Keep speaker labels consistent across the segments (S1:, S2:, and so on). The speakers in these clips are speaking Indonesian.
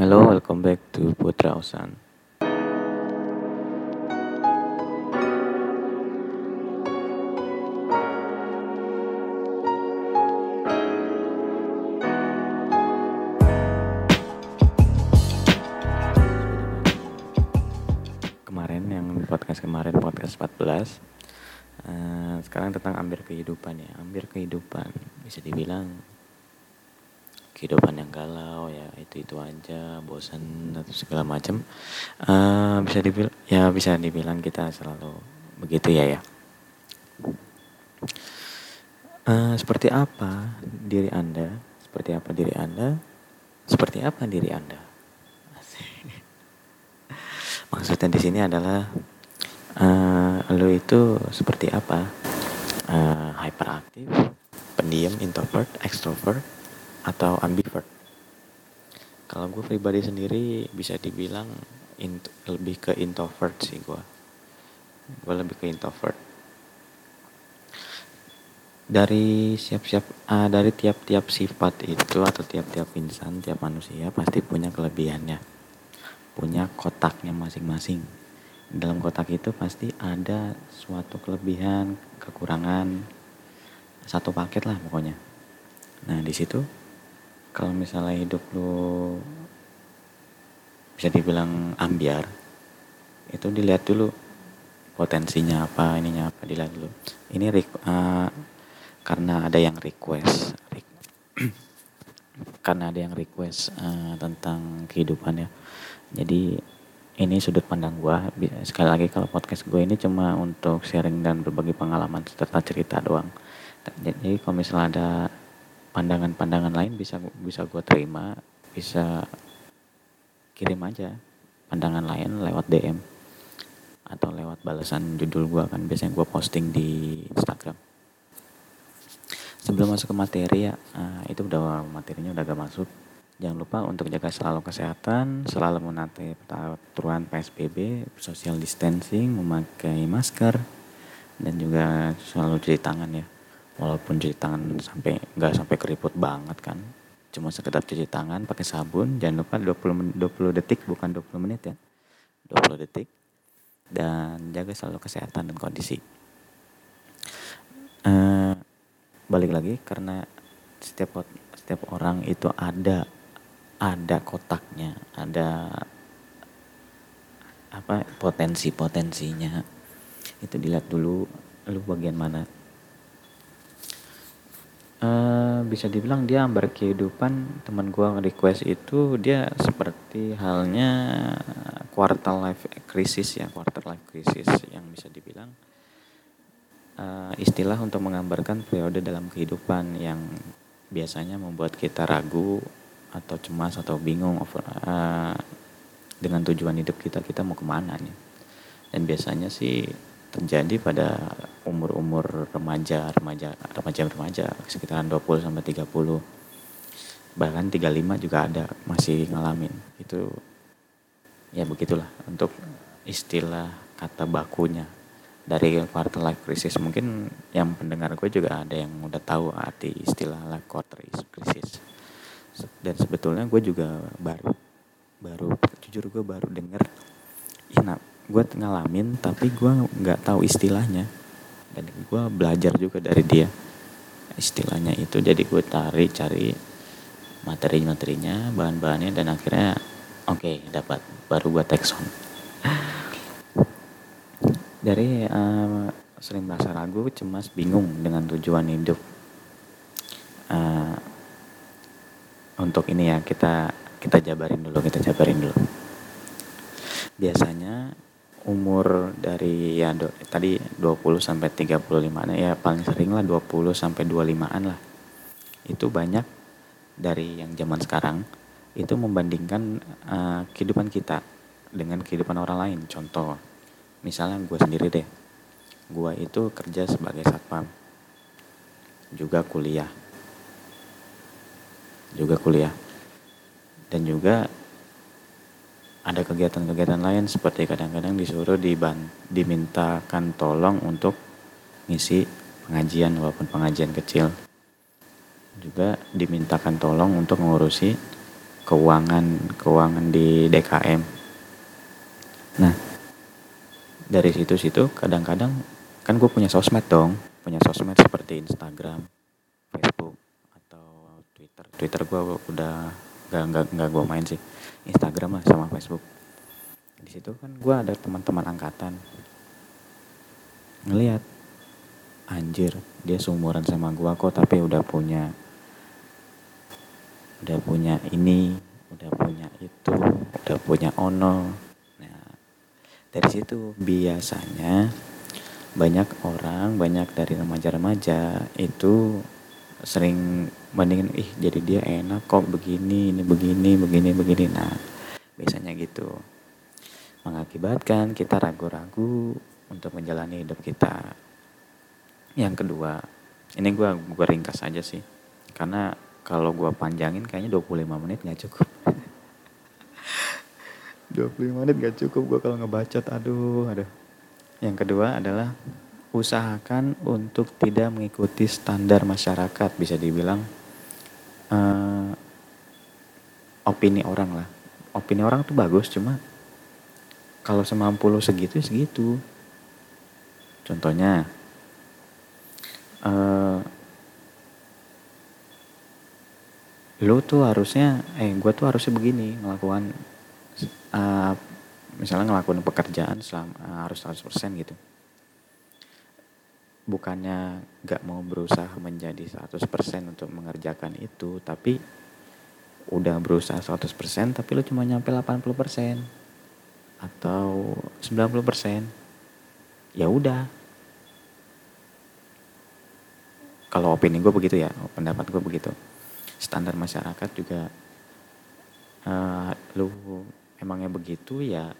S1: Hello, welcome back to Putra Osan. Kemarin yang podcast kemarin podcast 14 uh, sekarang tentang ambil kehidupan ya ambil kehidupan bisa dibilang kehidupan yang galau ya itu itu aja bosan atau segala macam. Uh, bisa dibilang ya bisa dibilang kita selalu begitu ya ya. Uh, seperti apa diri anda? Seperti apa diri anda? Seperti apa diri anda? Maksudnya di sini adalah uh, lo itu seperti apa? Uh, hyperaktif pendiam introvert extrovert atau ambivert? Kalau gue pribadi sendiri bisa dibilang lebih ke introvert sih gue gue lebih ke introvert. Dari siap-siap uh, dari tiap-tiap sifat itu atau tiap-tiap insan tiap manusia pasti punya kelebihannya. Punya kotaknya masing-masing. Dalam kotak itu pasti ada suatu kelebihan kekurangan satu paket lah pokoknya. Nah di situ kalau misalnya hidup lu bisa dibilang ambiar itu dilihat dulu potensinya apa ininya apa dilihat dulu. Ini uh, karena ada yang request karena ada yang request uh, tentang kehidupan ya. Jadi ini sudut pandang gue sekali lagi kalau podcast gue ini cuma untuk sharing dan berbagi pengalaman serta cerita doang. Jadi kalau misalnya ada pandangan-pandangan lain bisa bisa gue terima bisa kirim aja pandangan lain lewat DM atau lewat balasan judul gue kan biasanya gue posting di Instagram. Sebelum masuk ke materi ya uh, itu udah materinya udah gak masuk. Jangan lupa untuk jaga selalu kesehatan selalu menaati peraturan PSBB social distancing memakai masker dan juga selalu cuci tangan ya walaupun cuci tangan sampai nggak sampai keriput banget kan. Cuma sekedar cuci tangan pakai sabun jangan lupa 20 20 detik bukan 20 menit ya. 20 detik. Dan jaga selalu kesehatan dan kondisi. Uh, balik lagi karena setiap setiap orang itu ada ada kotaknya ada apa potensi potensinya itu dilihat dulu lu bagian mana Uh, bisa dibilang dia berkehidupan. Teman gua request itu dia seperti halnya quarter life crisis ya quarter life crisis yang bisa dibilang uh, istilah untuk menggambarkan periode dalam kehidupan yang biasanya membuat kita ragu atau cemas atau bingung uh, dengan tujuan hidup kita kita mau ke mana nih. Dan biasanya sih terjadi pada umur-umur remaja, remaja, remaja-remaja sekitaran 20 sampai 30. Bahkan 35 juga ada masih ngalamin. Itu ya begitulah untuk istilah kata bakunya dari quarter life crisis mungkin yang pendengar gue juga ada yang udah tahu arti istilah life quarter crisis dan sebetulnya gue juga baru baru jujur gue baru denger ya gue ngalamin tapi gue nggak tahu istilahnya. Dan gue belajar juga dari dia istilahnya itu. Jadi gue cari cari materi-materinya bahan-bahannya dan akhirnya oke okay, dapat. Baru gue text on dari uh, sering merasa ragu cemas bingung dengan tujuan hidup. Uh, untuk ini ya kita kita jabarin dulu kita jabarin dulu. Biasanya umur dari ya do, tadi 20 sampai 35-an ya paling sering lah 20 sampai 25-an lah. Itu banyak dari yang zaman sekarang itu membandingkan uh, kehidupan kita dengan kehidupan orang lain. Contoh, misalnya gue sendiri deh. Gue itu kerja sebagai satpam. Juga kuliah. Juga kuliah. Dan juga ada kegiatan-kegiatan lain seperti kadang-kadang disuruh diban dimintakan tolong untuk ngisi pengajian walaupun pengajian kecil. Juga dimintakan tolong untuk mengurusi keuangan keuangan di DKM nah dari situ-situ kadang-kadang kan gue punya sosmed dong punya sosmed seperti Instagram Facebook atau Twitter. Twitter gue udah gak gak gak gue main sih Instagram lah sama Facebook. Di situ kan gue ada teman-teman angkatan. Ngelihat anjir dia seumuran sama gue kok tapi udah punya udah punya ini udah punya itu udah punya ono. Dari situ biasanya banyak orang banyak dari remaja-remaja itu sering bandingin ih jadi dia enak kok begini ini begini begini begini. Nah biasanya gitu. Mengakibatkan kita ragu-ragu untuk menjalani hidup kita. Yang kedua ini gue gue ringkas aja sih karena kalau gue panjangin kayaknya 25 menit nggak cukup. 25 menit gak cukup gue kalau ngebacot aduh aduh. Yang kedua adalah usahakan untuk tidak mengikuti standar masyarakat bisa dibilang uh, opini orang lah. Opini orang tuh bagus cuma kalau semampu lo segitu ya segitu. Contohnya uh, lo tuh harusnya eh gue tuh harusnya begini melakukan uh, misalnya ngelakuin pekerjaan selama uh, harus 100% gitu bukannya gak mau berusaha menjadi 100% untuk mengerjakan itu tapi udah berusaha 100% tapi lu cuma nyampe 80% atau 90% ya udah. Kalau opini gue begitu ya pendapat gue begitu. Standar masyarakat juga uh, lu emangnya begitu ya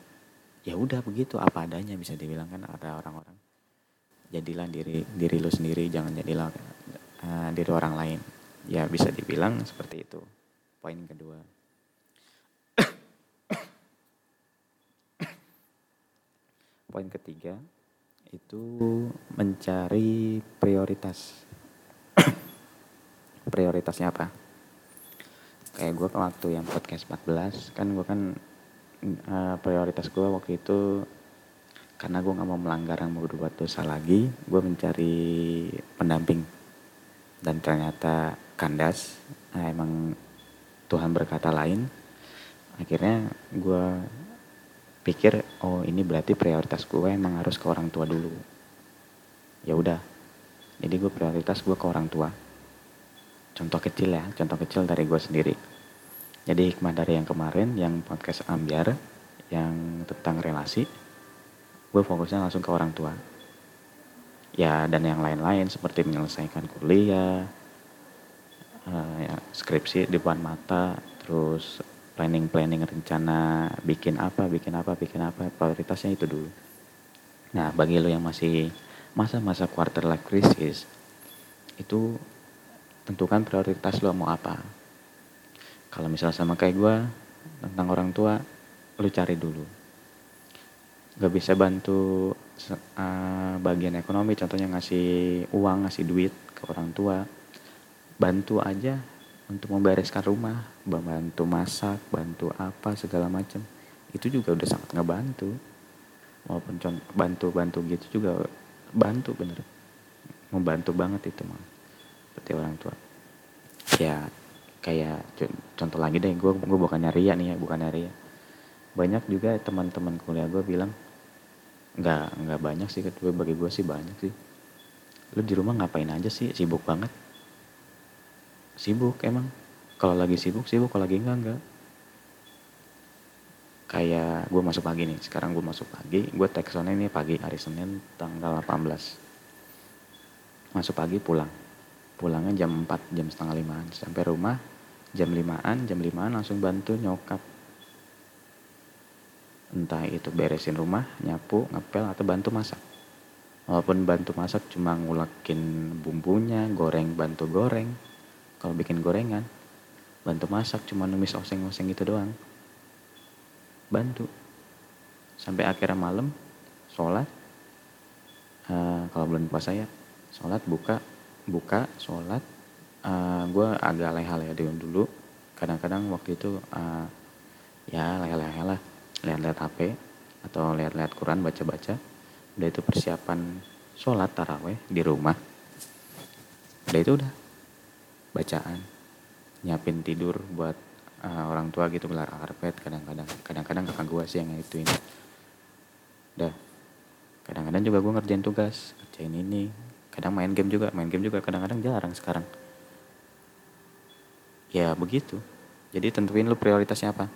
S1: ya udah begitu. Apa adanya bisa dibilang kan ada orang-orang jadilah diri diri lu sendiri jangan jadilah uh, diri orang lain. Ya bisa dibilang seperti itu. Poin kedua. Poin ketiga itu mencari prioritas. Prioritasnya apa? Kayak gue waktu yang podcast 14 kan gue kan uh, prioritas gue waktu itu karena gue nggak mau melanggar yang berbuat dosa lagi gue mencari pendamping. Dan ternyata kandas. Nah, emang Tuhan berkata lain. Akhirnya gue pikir oh ini berarti prioritas gue emang harus ke orang tua dulu. Ya udah. Jadi gue prioritas gue ke orang tua. Contoh kecil ya contoh kecil dari gue sendiri. Jadi hikmah dari yang kemarin, yang podcast ambiar, yang tentang relasi, gue fokusnya langsung ke orang tua. Ya, dan yang lain-lain seperti menyelesaikan kuliah, uh, ya, skripsi di depan mata, terus planning-planning rencana bikin apa, bikin apa, bikin apa, prioritasnya itu dulu. Nah, bagi lo yang masih masa-masa quarter life crisis, itu tentukan prioritas lo mau apa kalau misalnya sama kayak gue tentang orang tua lu cari dulu gak bisa bantu uh, bagian ekonomi contohnya ngasih uang ngasih duit ke orang tua. Bantu aja untuk membereskan rumah bantu masak bantu apa segala macam. Itu juga udah sangat ngebantu walaupun bantu bantu gitu juga bantu bener. Membantu banget itu mah seperti orang tua. Ya kayak contoh lagi deh gue gue bukan nyari ya nih ya bukan nyari ya banyak juga teman-teman kuliah gue bilang nggak nggak banyak sih gue bagi gue sih banyak sih. Lu di rumah ngapain aja sih? Sibuk banget. Sibuk emang. Kalau lagi sibuk sibuk. Kalau lagi enggak enggak kayak gue masuk pagi nih. Sekarang gue masuk pagi. Gue teksonnya ini pagi hari Senin tanggal 18 masuk pagi pulang. Pulangnya jam 4 jam setengah limaan. Sampai rumah jam limaan jam limaan langsung bantu nyokap entah itu beresin rumah nyapu ngepel atau bantu masak. Walaupun bantu masak cuma ngulakin bumbunya goreng bantu goreng. Kalau bikin gorengan bantu masak cuma numis oseng-oseng gitu doang. Bantu. Sampai akhirnya malam sholat uh, kalau belum puasa ya sholat buka buka sholat. Uh, eh, gue agak leha-leha dulu. Kadang-kadang waktu itu uh, ya leha-leha lah lihat-lihat HP atau lihat-lihat Quran baca-baca. Udah itu persiapan sholat taraweh di rumah. Udah itu udah. Bacaan. Nyiapin tidur buat uh, orang tua gitu gelar karpet. Kadang-kadang kadang-kadang kakak gue sih yang itu ini udah. Kadang-kadang juga gue ngerjain tugas ngerjain ini. Kadang main game juga main game juga kadang-kadang jarang sekarang. Ya begitu. Jadi tentuin lu prioritasnya apa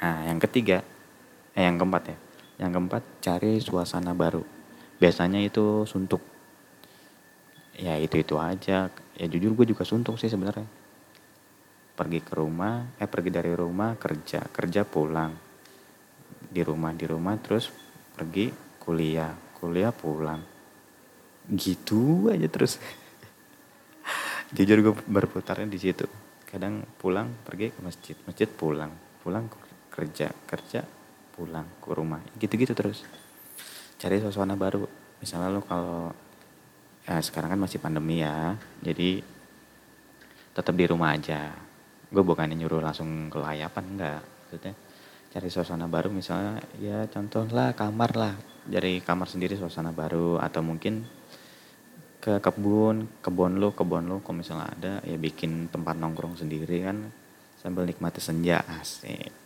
S1: nah yang ketiga eh yang keempat ya. Yang keempat cari suasana baru. Biasanya itu suntuk. Ya itu itu aja. Ya jujur gue juga suntuk sih sebenarnya. Pergi ke rumah eh pergi dari rumah kerja kerja pulang. Di rumah di rumah terus pergi kuliah kuliah pulang. Gitu aja terus. Jujur gue berputarnya di situ. Kadang pulang pergi ke masjid masjid pulang pulang kerja kerja pulang ke rumah. Gitu-gitu terus. Cari suasana baru. Misalnya lo kalau ya sekarang kan masih pandemi ya jadi tetap di rumah aja. Gue bukan nyuruh langsung ke layapan enggak. Maksudnya cari suasana baru misalnya ya contoh lah kamar lah. Dari kamar sendiri suasana baru atau mungkin ke kebun kebun lu kebun lu kalau misalnya ada ya bikin tempat nongkrong sendiri kan sambil nikmati senja asik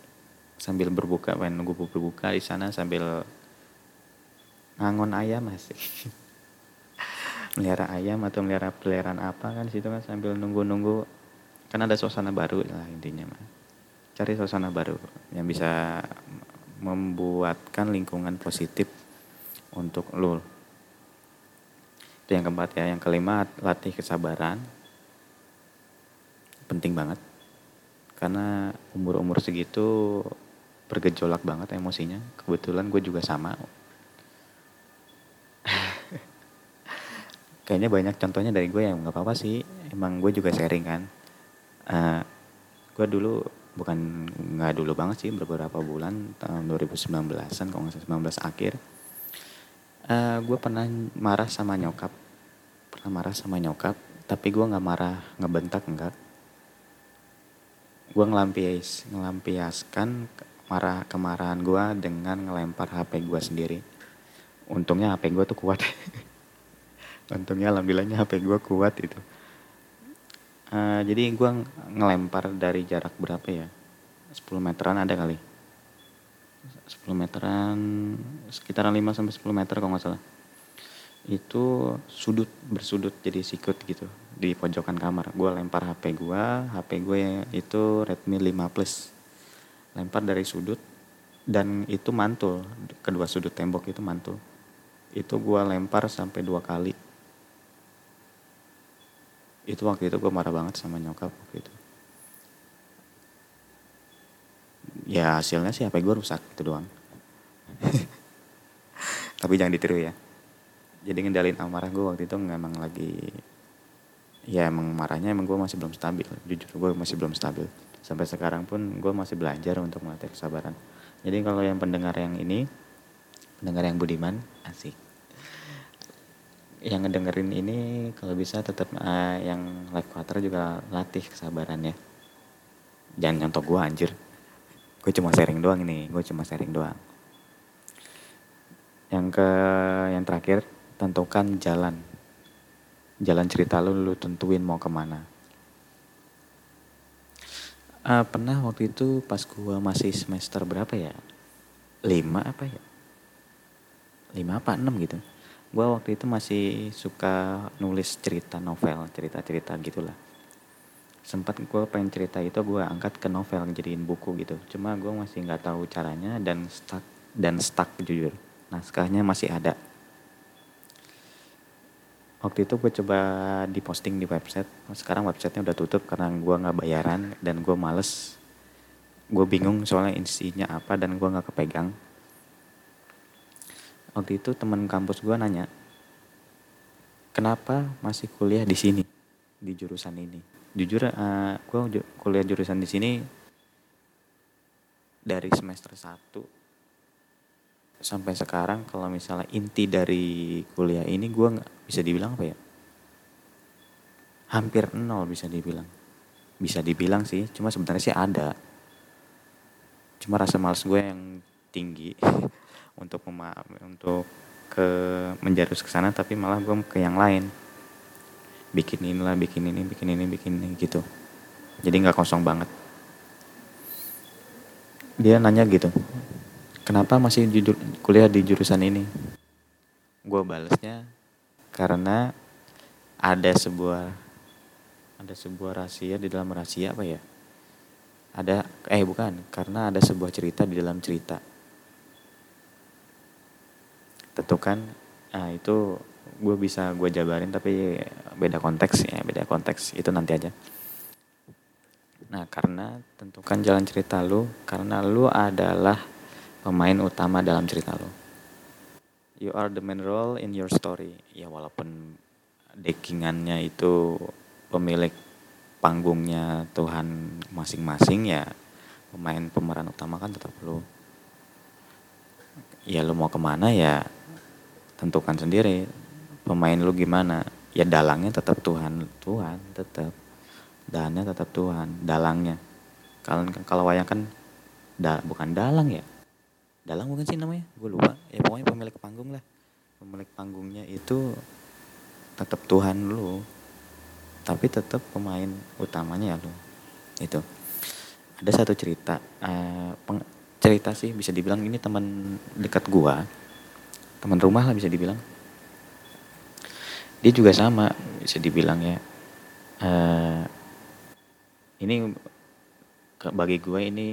S1: sambil berbuka pengen nunggu berbuka di sana sambil ngangon ayam asik melihara ayam atau melihara peliharaan apa kan situ kan sambil nunggu-nunggu. Kan ada suasana baru lah intinya mah cari suasana baru yang bisa membuatkan lingkungan positif untuk lo itu yang keempat ya. Yang kelima latih kesabaran. Penting banget. Karena umur-umur segitu bergejolak banget emosinya. Kebetulan gue juga sama. Kayaknya banyak contohnya dari gue yang nggak apa-apa sih. Emang gue juga sharing kan. Uh, eh, gue dulu bukan nggak dulu banget sih beberapa bulan tahun 2019an kalau nggak 19 akhir. Uh, eh, gue pernah marah sama nyokap. Pernah marah sama nyokap tapi gue nggak marah ngebentak enggak. Gue ngelampias ngelampiaskan marah kemarahan gue dengan ngelempar HP gue sendiri untungnya HP gue tuh kuat untungnya alhamdulillahnya HP gue kuat itu Uh, jadi gue ngelempar dari jarak berapa ya? 10 meteran ada kali. 10 meteran, sekitaran 5 sampai 10 meter kalau nggak salah. Itu sudut, bersudut jadi sikut gitu di pojokan kamar. Gue lempar HP gue, HP gue itu Redmi 5 Plus. Lempar dari sudut dan itu mantul, kedua sudut tembok itu mantul. Itu gue lempar sampai dua kali. Itu waktu itu gue marah banget sama nyokap waktu itu. Ya hasilnya sih HP gue rusak itu doang. Tapi jangan ditiru ya. Jadi ngendalin amarah gue waktu itu memang lagi ya emang marahnya emang gue masih belum stabil. Jujur gue masih belum stabil sampai sekarang pun gue masih belajar untuk melatih kesabaran. Jadi kalau yang pendengar yang ini pendengar yang budiman asik. Yang ngedengerin ini kalau bisa tetap uh, yang live quarter juga latih kesabarannya jangan nyontok gue anjir. Gue cuma sharing doang ini gue cuma sharing doang. Yang ke yang terakhir tentukan jalan. Jalan cerita lu lu tentuin mau ke mana uh, pernah waktu itu pas gue masih semester berapa ya? Lima apa ya? Lima apa enam gitu. Gue waktu itu masih suka nulis cerita novel cerita-cerita gitulah. Sempat gue pengen cerita itu gue angkat ke novel jadiin buku gitu. Cuma gue masih nggak tahu caranya dan stuck dan stuck jujur. Naskahnya masih ada waktu itu gue coba diposting di website. Sekarang websitenya udah tutup karena gue nggak bayaran dan gue males. Gue bingung soalnya isinya apa dan gue nggak kepegang. Waktu itu teman kampus gue nanya kenapa masih kuliah di sini di jurusan ini? Jujur uh, eh, gue kuliah jurusan di sini dari semester 1 sampai sekarang kalau misalnya inti dari kuliah ini gue nggak bisa dibilang apa ya? Hampir nol bisa dibilang. Bisa dibilang sih cuma sebenarnya sih ada. Cuma rasa males gue yang tinggi untuk memahami untuk ke menjarus ke sana tapi malah gue ke yang lain. Bikin inilah bikin ini bikin ini bikin ini gitu. Jadi nggak kosong banget. Dia nanya gitu kenapa masih jujur kuliah di jurusan ini? Gue balesnya karena ada sebuah ada sebuah rahasia di dalam rahasia apa ya? Ada eh bukan karena ada sebuah cerita di dalam cerita. Tentu kan nah itu gue bisa gue jabarin tapi beda konteks ya beda konteks. Itu nanti aja. Nah karena tentukan jalan cerita lu karena lu adalah pemain utama dalam cerita lu you are the main role in your story. Ya walaupun deckingannya itu pemilik panggungnya Tuhan masing-masing ya pemain pemeran utama kan tetap lu ya lu mau ke mana ya tentukan sendiri. Pemain lu gimana? Ya dalangnya tetap Tuhan Tuhan tetap. Dannya tetap Tuhan dalangnya. Kalau kalau wayang kan da, bukan dalang ya dalang bukan sih namanya gue lupa. Ya pokoknya pemilik panggung lah. Pemilik panggungnya itu tetap Tuhan lu tapi tetap pemain utamanya ya lo itu ada satu cerita uh, peng, cerita sih bisa dibilang ini teman dekat gua teman rumah lah bisa dibilang. Dia juga sama bisa dibilang ya. Uh, ini bagi gue ini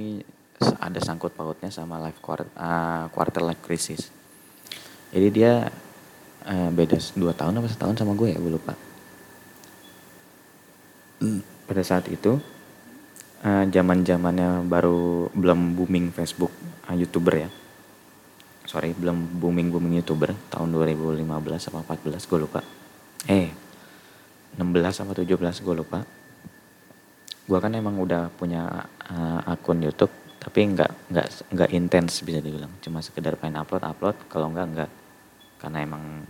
S1: ada sangkut pautnya sama life quarter, uh, quarter life crisis. Jadi dia uh, beda dua tahun apa setahun sama gue ya gue lupa. Pada saat itu uh, zaman zamannya baru belum booming Facebook uh, youtuber ya. Sorry belum booming booming youtuber tahun 2015 apa 14 gue lupa. Eh 16 sama 17 gue lupa. Gue kan emang udah punya uh, akun YouTube tapi nggak nggak nggak intens bisa dibilang. Cuma sekedar pengen upload upload. Kalau nggak nggak. Karena emang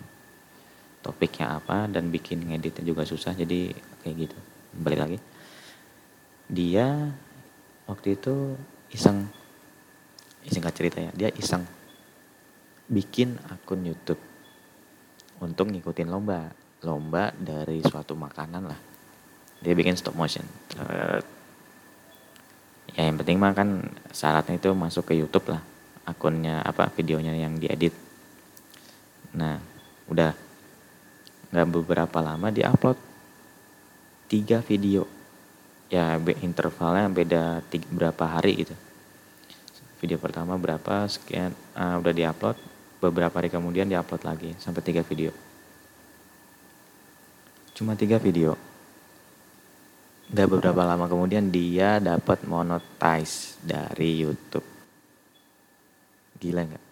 S1: topiknya apa dan bikin ngeditnya juga susah jadi kayak gitu. Balik lagi. Dia waktu itu iseng. Singkat cerita ya. Dia iseng bikin akun YouTube untuk ngikutin lomba. Lomba dari suatu makanan lah. Dia bikin stop motion. Uh, ya yang penting mah kan syaratnya itu masuk ke YouTube lah akunnya apa videonya yang diedit. Nah udah nggak beberapa lama dia upload tiga video. Ya intervalnya beda tiga, berapa hari gitu. Video pertama berapa sekian uh, udah diupload beberapa hari kemudian diupload lagi sampai tiga video. Cuma tiga video Gak beberapa lama kemudian dia dapat monetize dari YouTube. Gila nggak?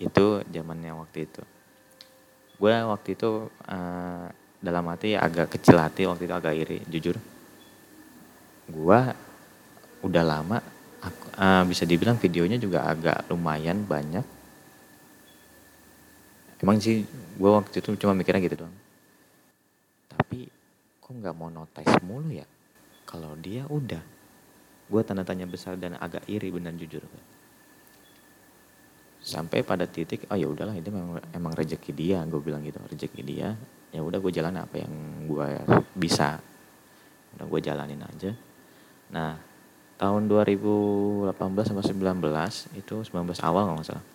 S1: Itu zamannya waktu itu. Gue waktu itu uh, dalam hati agak kecil hati waktu itu agak iri jujur. Gua udah lama aku, uh, bisa dibilang videonya juga agak lumayan banyak. Emang sih gua waktu itu cuma mikirnya gitu doang kok nggak mau notice mulu ya. Kalau dia udah. Gua tanda tanya besar dan agak iri benar jujur sampai pada titik oh ya udahlah itu memang emang rezeki dia gue bilang gitu. Rezeki dia ya udah gue jalan apa yang gue bisa. Udah gue jalanin aja. Nah tahun 2018 sampai 19 itu 19 awal nggak salah.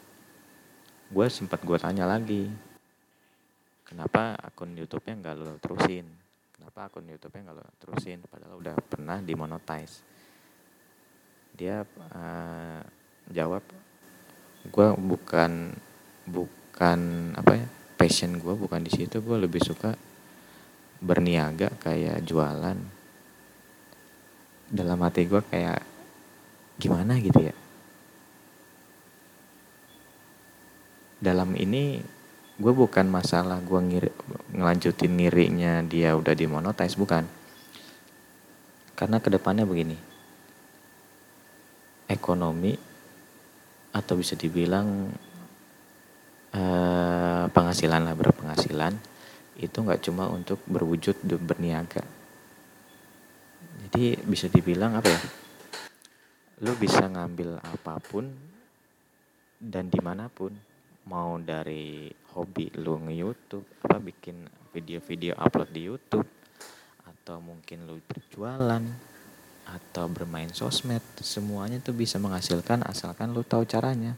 S1: Gue sempat gue tanya lagi kenapa akun YouTube-nya nggak lo terusin kenapa akun YouTube-nya nggak lo terusin? Padahal udah pernah dimonetize. Dia uh, jawab gue bukan bukan apa ya passion gue bukan di situ. Gue lebih suka berniaga kayak jualan. Dalam hati gue kayak gimana gitu ya? Dalam ini gue bukan masalah gue ngiri, ngelanjutin ngirinya dia udah dimonetize bukan. Karena ke depannya begini. Ekonomi atau bisa dibilang Eh, penghasilan lah berpenghasilan itu nggak cuma untuk berwujud berniaga. Jadi bisa dibilang apa ya? Lu bisa ngambil apa pun dan di mana pun mau dari hobi lu nge-youtube apa bikin video-video upload di youtube atau mungkin lu berjualan atau bermain sosmed semuanya tuh bisa menghasilkan asalkan lu tahu caranya.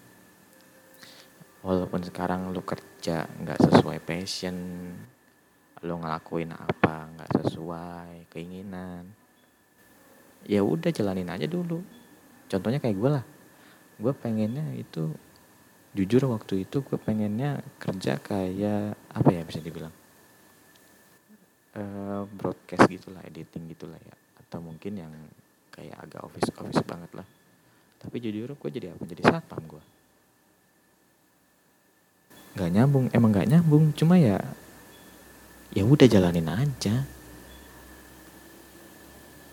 S1: Walaupun sekarang lu kerja nggak sesuai passion lu ngelakuin apa nggak sesuai keinginan ya udah jalanin aja dulu. Contohnya kayak gue lah gue pengennya itu jujur waktu itu gue pengennya kerja kayak apa ya bisa dibilang? Uh, broadcast gitulah editing gitulah ya. Atau mungkin yang kayak agak office office banget lah. Tapi jujur gue jadi apa? Jadi satpam gue nggak nyambung emang nggak nyambung. Cuma ya ya udah jalanin aja.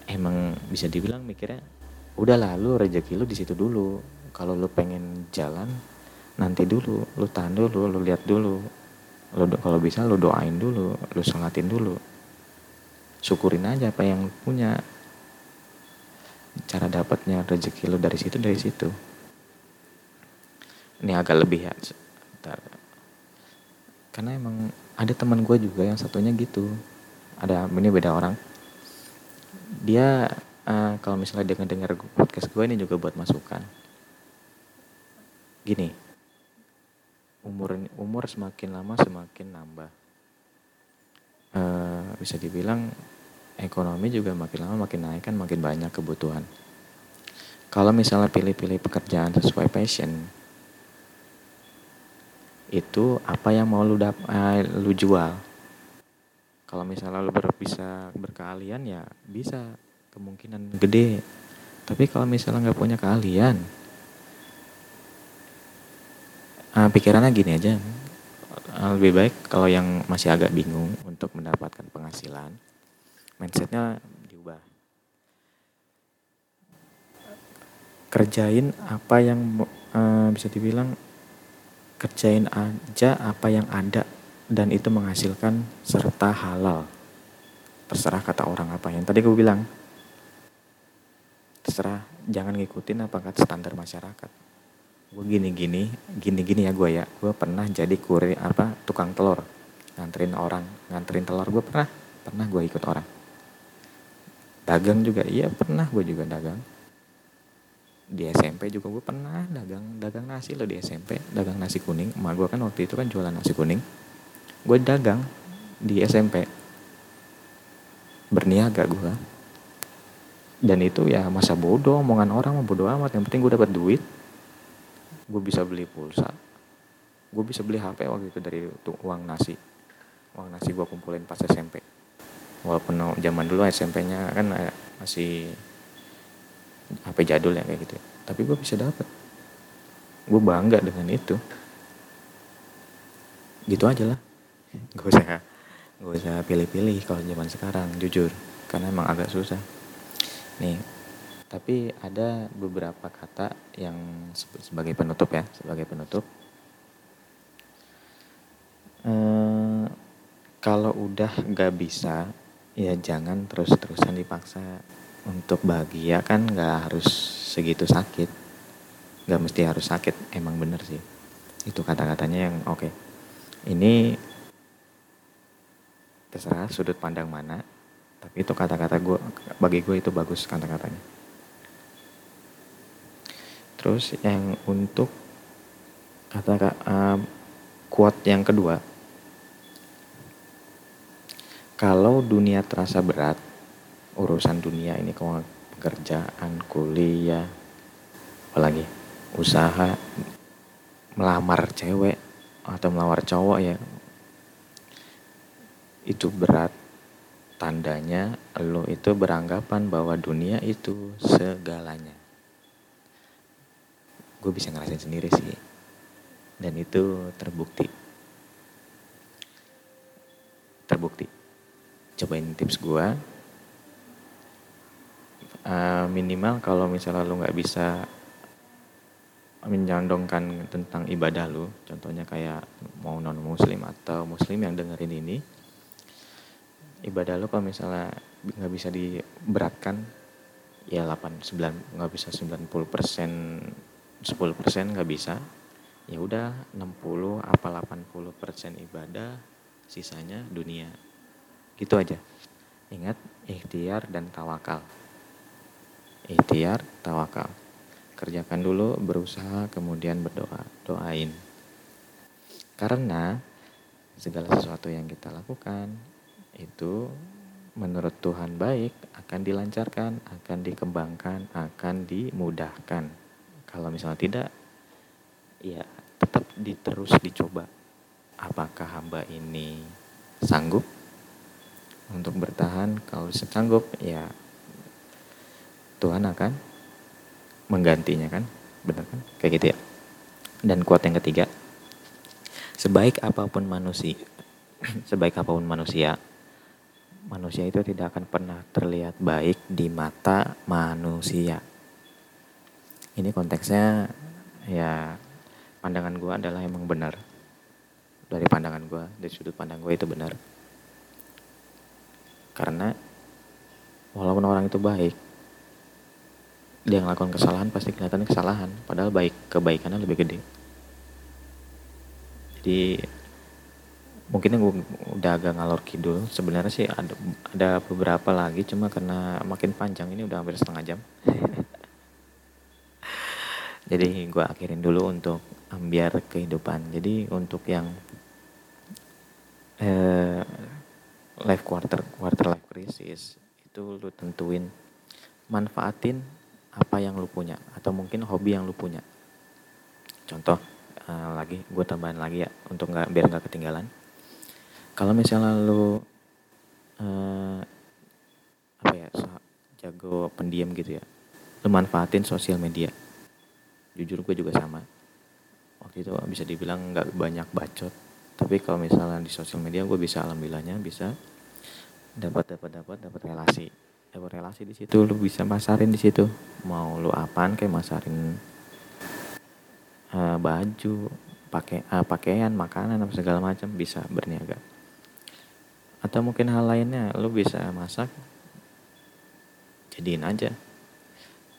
S1: Emang bisa dibilang mikirnya udah lalu rezeki lu di situ dulu. Kalau lu pengen jalan nanti dulu lu tahan dulu lu lihat dulu. Lu kalau bisa lu doain dulu lu sholatin dulu. Syukurin aja apa yang punya. Cara dapatnya rezeki lu dari situ dari situ. Ini agak lebih ya Bentar. karena emang ada teman gue juga yang satunya gitu. Ada ini beda orang. Dia uh, kalau misalnya dengar dengar podcast gue ini juga buat masukan. Gini umur umur semakin lama semakin nambah. Uh, bisa dibilang ekonomi juga makin lama makin naik kan makin banyak kebutuhan. Kalau misalnya pilih-pilih pekerjaan sesuai passion itu apa yang mau lu dap uh, lu jual? Kalau misalnya lo ber, bisa berkeahlian ya bisa. Kemungkinan gede. Tapi kalau misalnya nggak punya keahlian uh, pikirannya gini aja uh, lebih baik kalau yang masih agak bingung untuk mendapatkan penghasilan mindsetnya diubah kerjain apa yang uh, bisa dibilang kerjain aja apa yang ada dan itu menghasilkan serta halal. Terserah kata orang apa yang tadi gue bilang. Terserah jangan ngikutin apa kata standar masyarakat. Gue gini-gini, gini-gini ya gue ya. Gue pernah jadi kurir apa tukang telur. Nganterin orang, nganterin telur gue pernah. Pernah gue ikut orang. Dagang juga, iya pernah gue juga dagang. Di SMP juga gue pernah dagang dagang nasi loh di SMP, dagang nasi kuning. Emak gue kan waktu itu kan jualan nasi kuning gue dagang di SMP berniaga gue dan itu ya masa bodoh omongan orang mau bodoh amat yang penting gue dapat duit gue bisa beli pulsa. Gue bisa beli HP waktu itu dari uang nasi. Uang nasi gue kumpulin pas SMP walaupun zaman dulu SMP-nya kan masih HP jadul ya kayak gitu tapi gue bisa dapat gue bangga dengan itu. Gitu aja lah. Gak usah gak usah pilih-pilih kalau zaman sekarang jujur. Karena emang agak susah. Nih tapi ada beberapa kata yang sebagai penutup ya sebagai penutup. Ehm, kalau udah gak bisa ya jangan terus-terusan dipaksa. Untuk bahagia kan gak harus segitu sakit. Gak mesti harus sakit emang bener sih. Itu kata-katanya yang oke. Okay. ini terserah sudut pandang mana tapi itu kata-kata gue bagi gue itu bagus kata-katanya terus yang untuk kata uh, quote yang kedua kalau dunia terasa berat urusan dunia ini pekerjaan kuliah apalagi usaha melamar cewek atau melamar cowok ya itu berat, tandanya lo itu beranggapan bahwa dunia itu segalanya. Gue bisa ngerasain sendiri sih. Dan itu terbukti. Terbukti. Cobain tips gue. Uh, minimal kalau misalnya lo nggak bisa menyandongkan tentang ibadah lo, contohnya kayak mau non muslim atau muslim yang dengerin ini, ibadah lo kalau misalnya nggak bisa diberatkan ya 8 9 nggak bisa 90 persen 10 persen nggak bisa ya udah 60 apa 80 persen ibadah sisanya dunia. Gitu aja. Ingat ikhtiar dan tawakal. Ikhtiar tawakal. Kerjakan dulu berusaha kemudian berdoa. Doain. Karena segala sesuatu yang kita lakukan itu menurut Tuhan baik akan dilancarkan akan dikembangkan akan dimudahkan kalau misalnya tidak ya tetap diterus dicoba. Apakah hamba ini sanggup untuk bertahan? Kalau sanggup ya Tuhan akan menggantinya kan? Benar kan? Kayak gitu ya. Dan kuat yang ketiga sebaik apa pun manusia sebaik apa pun manusia manusia itu tidak akan pernah terlihat baik di mata manusia ini konteksnya ya pandangan gue adalah emang benar. Dari pandangan gue dari sudut pandang gue itu benar. Karena walaupun orang itu baik dia ngelakukan kesalahan pasti kelihatan kesalahan. Padahal baik kebaikannya lebih gede. Jadi mungkin gue udah agak ngalor kidul sebenarnya sih ada ada beberapa lagi cuma karena makin panjang ini udah hampir setengah jam jadi gue akhirin dulu untuk ambiar kehidupan. Jadi untuk yang eh, life quarter quarter life crisis itu lu tentuin manfaatin apa yang lu punya atau mungkin hobi yang lu punya. Contoh eh, lagi gue tambahin lagi ya untuk nggak biar nggak ketinggalan. Kalau misalnya lu eh, apa ya jago pendiam gitu ya lu manfaatin sosial media jujur gue juga sama. Waktu itu bisa dibilang nggak banyak bacot. Tapi kalau misalnya di sosial media gue bisa alhamdulillahnya bisa dapat dapat dapat dapat relasi. Dapat relasi di situ lu bisa masarin di situ. Mau lu apaan kayak masarin uh, baju pakai uh, pakaian makanan apa segala macam bisa berniaga. Atau mungkin hal lainnya lu bisa masak jadiin aja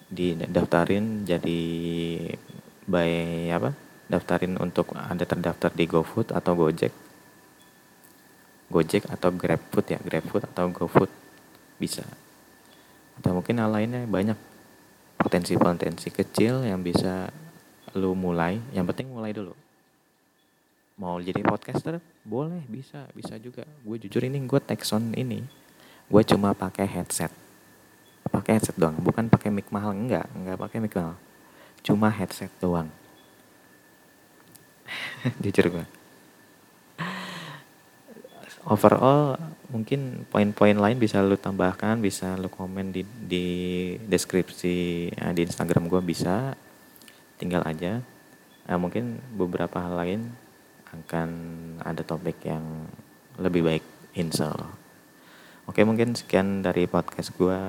S1: didaftarin jadi by apa daftarin untuk ada terdaftar di GoFood atau Gojek. Gojek atau GrabFood ya GrabFood atau GoFood bisa. Atau mungkin hal lainnya banyak potensi-potensi kecil yang bisa lu mulai. Yang penting mulai dulu. Mau jadi podcaster? Boleh bisa bisa juga. Gue jujur ini gue Texon ini. Gue cuma pakai headset pakai headset doang bukan pakai mic mahal enggak enggak pakai mic mahal. Cuma headset doang. Jujur gue overall mungkin poin-poin lain bisa lu tambahkan bisa lu komen di di deskripsi ya, di Instagram gue bisa. Tinggal aja. Nah, mungkin beberapa hal lain akan ada topik yang lebih baik insya Allah. Oke mungkin sekian dari podcast gue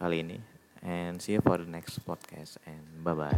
S1: kali ini. And see you for the next podcast. And bye bye